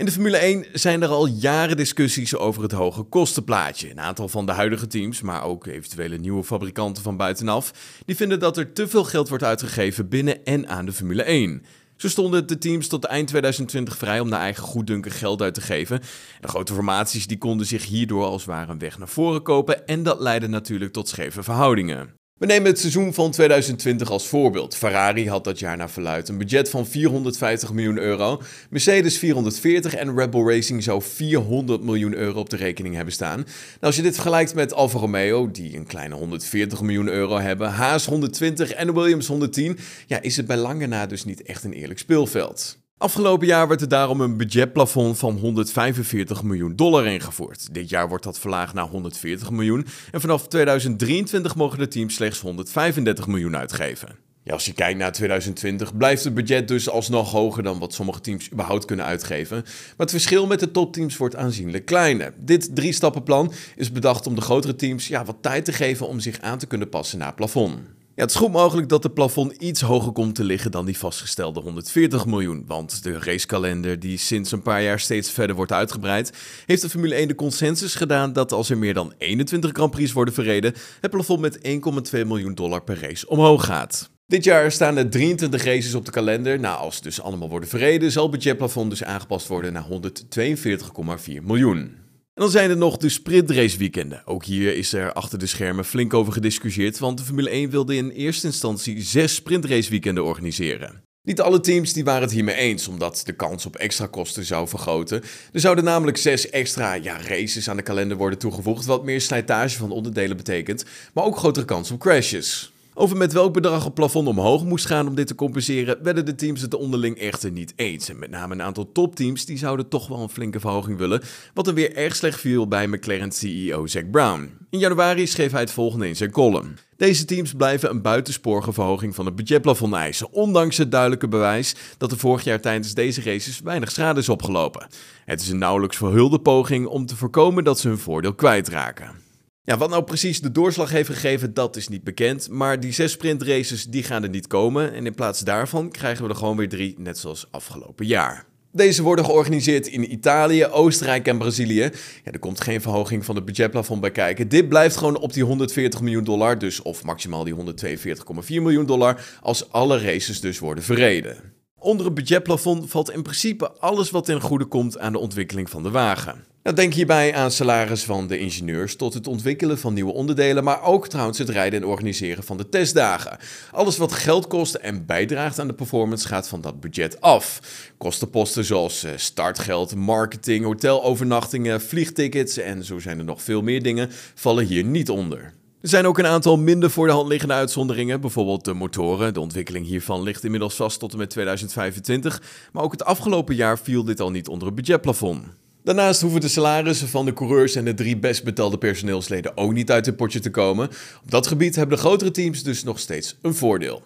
In de Formule 1 zijn er al jaren discussies over het hoge kostenplaatje. Een aantal van de huidige teams, maar ook eventuele nieuwe fabrikanten van buitenaf, die vinden dat er te veel geld wordt uitgegeven binnen en aan de Formule 1. Zo stonden de teams tot eind 2020 vrij om naar eigen goeddunken geld uit te geven. De grote formaties die konden zich hierdoor als ware een weg naar voren kopen en dat leidde natuurlijk tot scheve verhoudingen. We nemen het seizoen van 2020 als voorbeeld. Ferrari had dat jaar naar verluid een budget van 450 miljoen euro, Mercedes 440 en Red Bull Racing zou 400 miljoen euro op de rekening hebben staan. Nou, als je dit vergelijkt met Alfa Romeo, die een kleine 140 miljoen euro hebben, Haas 120 en Williams 110, ja, is het bij lange na dus niet echt een eerlijk speelveld. Afgelopen jaar werd er daarom een budgetplafond van 145 miljoen dollar ingevoerd. Dit jaar wordt dat verlaagd naar 140 miljoen en vanaf 2023 mogen de teams slechts 135 miljoen uitgeven. Ja, als je kijkt naar 2020 blijft het budget dus alsnog hoger dan wat sommige teams überhaupt kunnen uitgeven. Maar het verschil met de topteams wordt aanzienlijk kleiner. Dit drie-stappenplan is bedacht om de grotere teams ja, wat tijd te geven om zich aan te kunnen passen naar het plafond. Het is goed mogelijk dat de plafond iets hoger komt te liggen dan die vastgestelde 140 miljoen. Want de racekalender, die sinds een paar jaar steeds verder wordt uitgebreid, heeft de Formule 1 de consensus gedaan dat als er meer dan 21 Grand Prix worden verreden, het plafond met 1,2 miljoen dollar per race omhoog gaat. Dit jaar staan er 23 races op de kalender. Nou, als ze dus allemaal worden verreden, zal het budgetplafond dus aangepast worden naar 142,4 miljoen. Dan zijn er nog de sprintraceweekenden. Ook hier is er achter de schermen flink over gediscussieerd, want de Formule 1 wilde in eerste instantie zes sprintraceweekenden organiseren. Niet alle teams die waren het hiermee eens, omdat de kans op extra kosten zou vergroten. Er zouden namelijk zes extra ja, races aan de kalender worden toegevoegd, wat meer slijtage van onderdelen betekent, maar ook grotere kans op crashes. Over met welk bedrag het plafond omhoog moest gaan om dit te compenseren, werden de teams het onderling echter niet eens. En met name een aantal topteams die zouden toch wel een flinke verhoging willen, wat er weer erg slecht viel bij McLaren-CEO Zack Brown. In januari schreef hij het volgende in zijn column. Deze teams blijven een buitensporige verhoging van het budgetplafond eisen, ondanks het duidelijke bewijs dat er vorig jaar tijdens deze races weinig schade is opgelopen. Het is een nauwelijks verhulde poging om te voorkomen dat ze hun voordeel kwijtraken. Ja, wat nou precies de doorslag heeft gegeven, dat is niet bekend. Maar die zes sprintraces, die gaan er niet komen. En in plaats daarvan krijgen we er gewoon weer drie, net zoals afgelopen jaar. Deze worden georganiseerd in Italië, Oostenrijk en Brazilië. Ja, er komt geen verhoging van het budgetplafond bij kijken. Dit blijft gewoon op die 140 miljoen dollar, dus of maximaal die 142,4 miljoen dollar, als alle races dus worden verreden. Onder het budgetplafond valt in principe alles wat ten goede komt aan de ontwikkeling van de wagen. Nou, denk hierbij aan salaris van de ingenieurs tot het ontwikkelen van nieuwe onderdelen, maar ook trouwens het rijden en organiseren van de testdagen. Alles wat geld kost en bijdraagt aan de performance gaat van dat budget af. Kostenposten zoals eh, startgeld, marketing, hotelovernachtingen, vliegtickets en zo zijn er nog veel meer dingen vallen hier niet onder. Er zijn ook een aantal minder voor de hand liggende uitzonderingen, bijvoorbeeld de motoren. De ontwikkeling hiervan ligt inmiddels vast tot en met 2025, maar ook het afgelopen jaar viel dit al niet onder het budgetplafond. Daarnaast hoeven de salarissen van de coureurs en de drie best betaalde personeelsleden ook niet uit het potje te komen. Op dat gebied hebben de grotere teams dus nog steeds een voordeel.